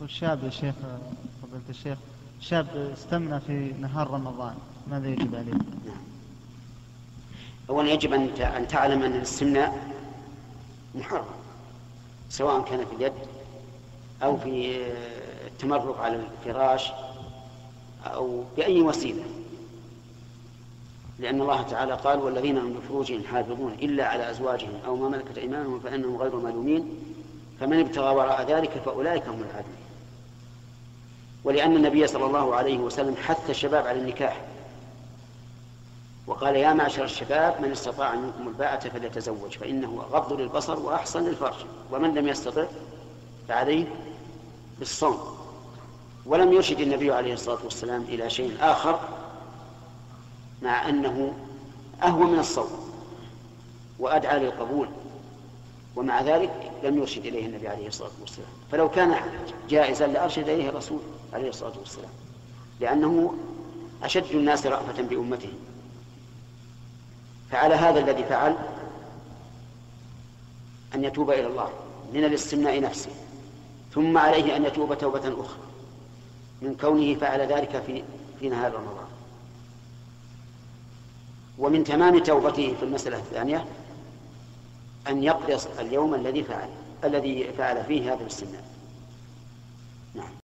والشاب يا شيخ فضيلة الشيخ شاب استمنى في نهار رمضان ماذا يجب عليه؟ نعم أولا يجب أن تعلم أن الاستمناء محرم سواء كان في اليد أو في التمرق على الفراش أو بأي وسيلة لأن الله تعالى قال والذين هم لفروجهم حافظون إلا على أزواجهم أو ما ملكت أيمانهم فإنهم غير ملومين فمن ابتغى وراء ذلك فأولئك هم العادون ولأن النبي صلى الله عليه وسلم حث الشباب على النكاح. وقال يا معشر الشباب من استطاع منكم الباءة فليتزوج فإنه أغض للبصر وأحسن للفرج. ومن لم يستطع فعليه بالصوم. ولم يرشد النبي عليه الصلاة والسلام إلى شيء آخر مع أنه أهون من الصوم وأدعى للقبول. ومع ذلك لم يرشد إليه النبي عليه الصلاة والسلام. فلو كان جائزا لأرشد إليه الرسول عليه الصلاة والسلام. لأنه أشد الناس رأفة بأمته. فعلى هذا الذي فعل أن يتوب إلى الله من الاستمناء نفسه. ثم عليه أن يتوب توبة أخرى. من كونه فعل ذلك في في نهار رمضان. ومن تمام توبته في المسألة الثانية أن يقضي اليوم الذي فعل الذي فعل فيه هذا الاستثناء نعم.